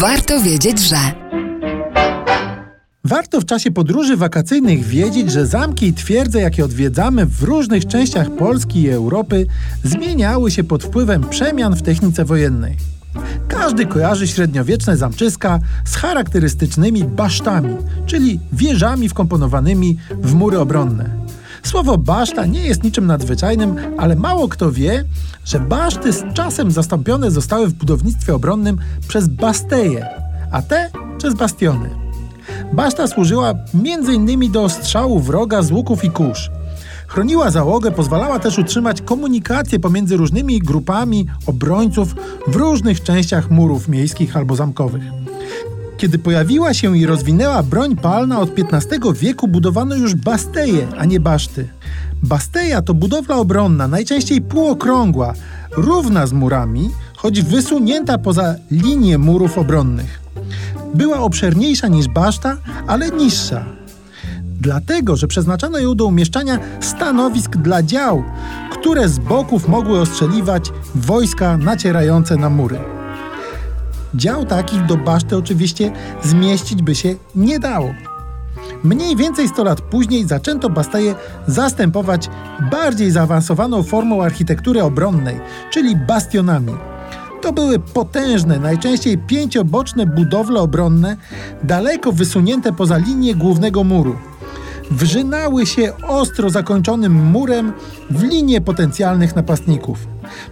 Warto wiedzieć, że. Warto w czasie podróży wakacyjnych wiedzieć, że zamki i twierdze, jakie odwiedzamy w różnych częściach Polski i Europy, zmieniały się pod wpływem przemian w technice wojennej. Każdy kojarzy średniowieczne zamczyska z charakterystycznymi basztami, czyli wieżami wkomponowanymi w mury obronne. Słowo baszta nie jest niczym nadzwyczajnym, ale mało kto wie, że baszty z czasem zastąpione zostały w budownictwie obronnym przez basteje, a te przez bastiony. Baszta służyła m.in. do strzału wroga z łuków i kurz. Chroniła załogę, pozwalała też utrzymać komunikację pomiędzy różnymi grupami obrońców w różnych częściach murów miejskich albo zamkowych. Kiedy pojawiła się i rozwinęła broń palna od XV wieku, budowano już basteje, a nie baszty. Basteja to budowla obronna, najczęściej półokrągła, równa z murami, choć wysunięta poza linię murów obronnych. Była obszerniejsza niż baszta, ale niższa. Dlatego, że przeznaczano ją do umieszczania stanowisk dla dział, które z boków mogły ostrzeliwać wojska nacierające na mury. Dział takich do baszty oczywiście zmieścić by się nie dało. Mniej więcej 100 lat później zaczęto Basteje zastępować bardziej zaawansowaną formą architektury obronnej, czyli bastionami. To były potężne, najczęściej pięcioboczne budowle obronne, daleko wysunięte poza linię głównego muru. Wrzynały się ostro zakończonym murem w linię potencjalnych napastników.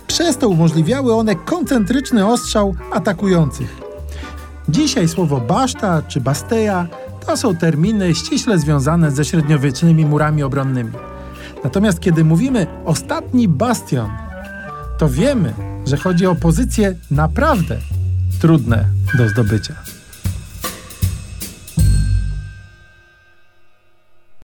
Przez to umożliwiały one koncentryczny ostrzał atakujących. Dzisiaj słowo baszta czy basteja to są terminy ściśle związane ze średniowiecznymi murami obronnymi. Natomiast kiedy mówimy ostatni bastion, to wiemy, że chodzi o pozycje naprawdę trudne do zdobycia.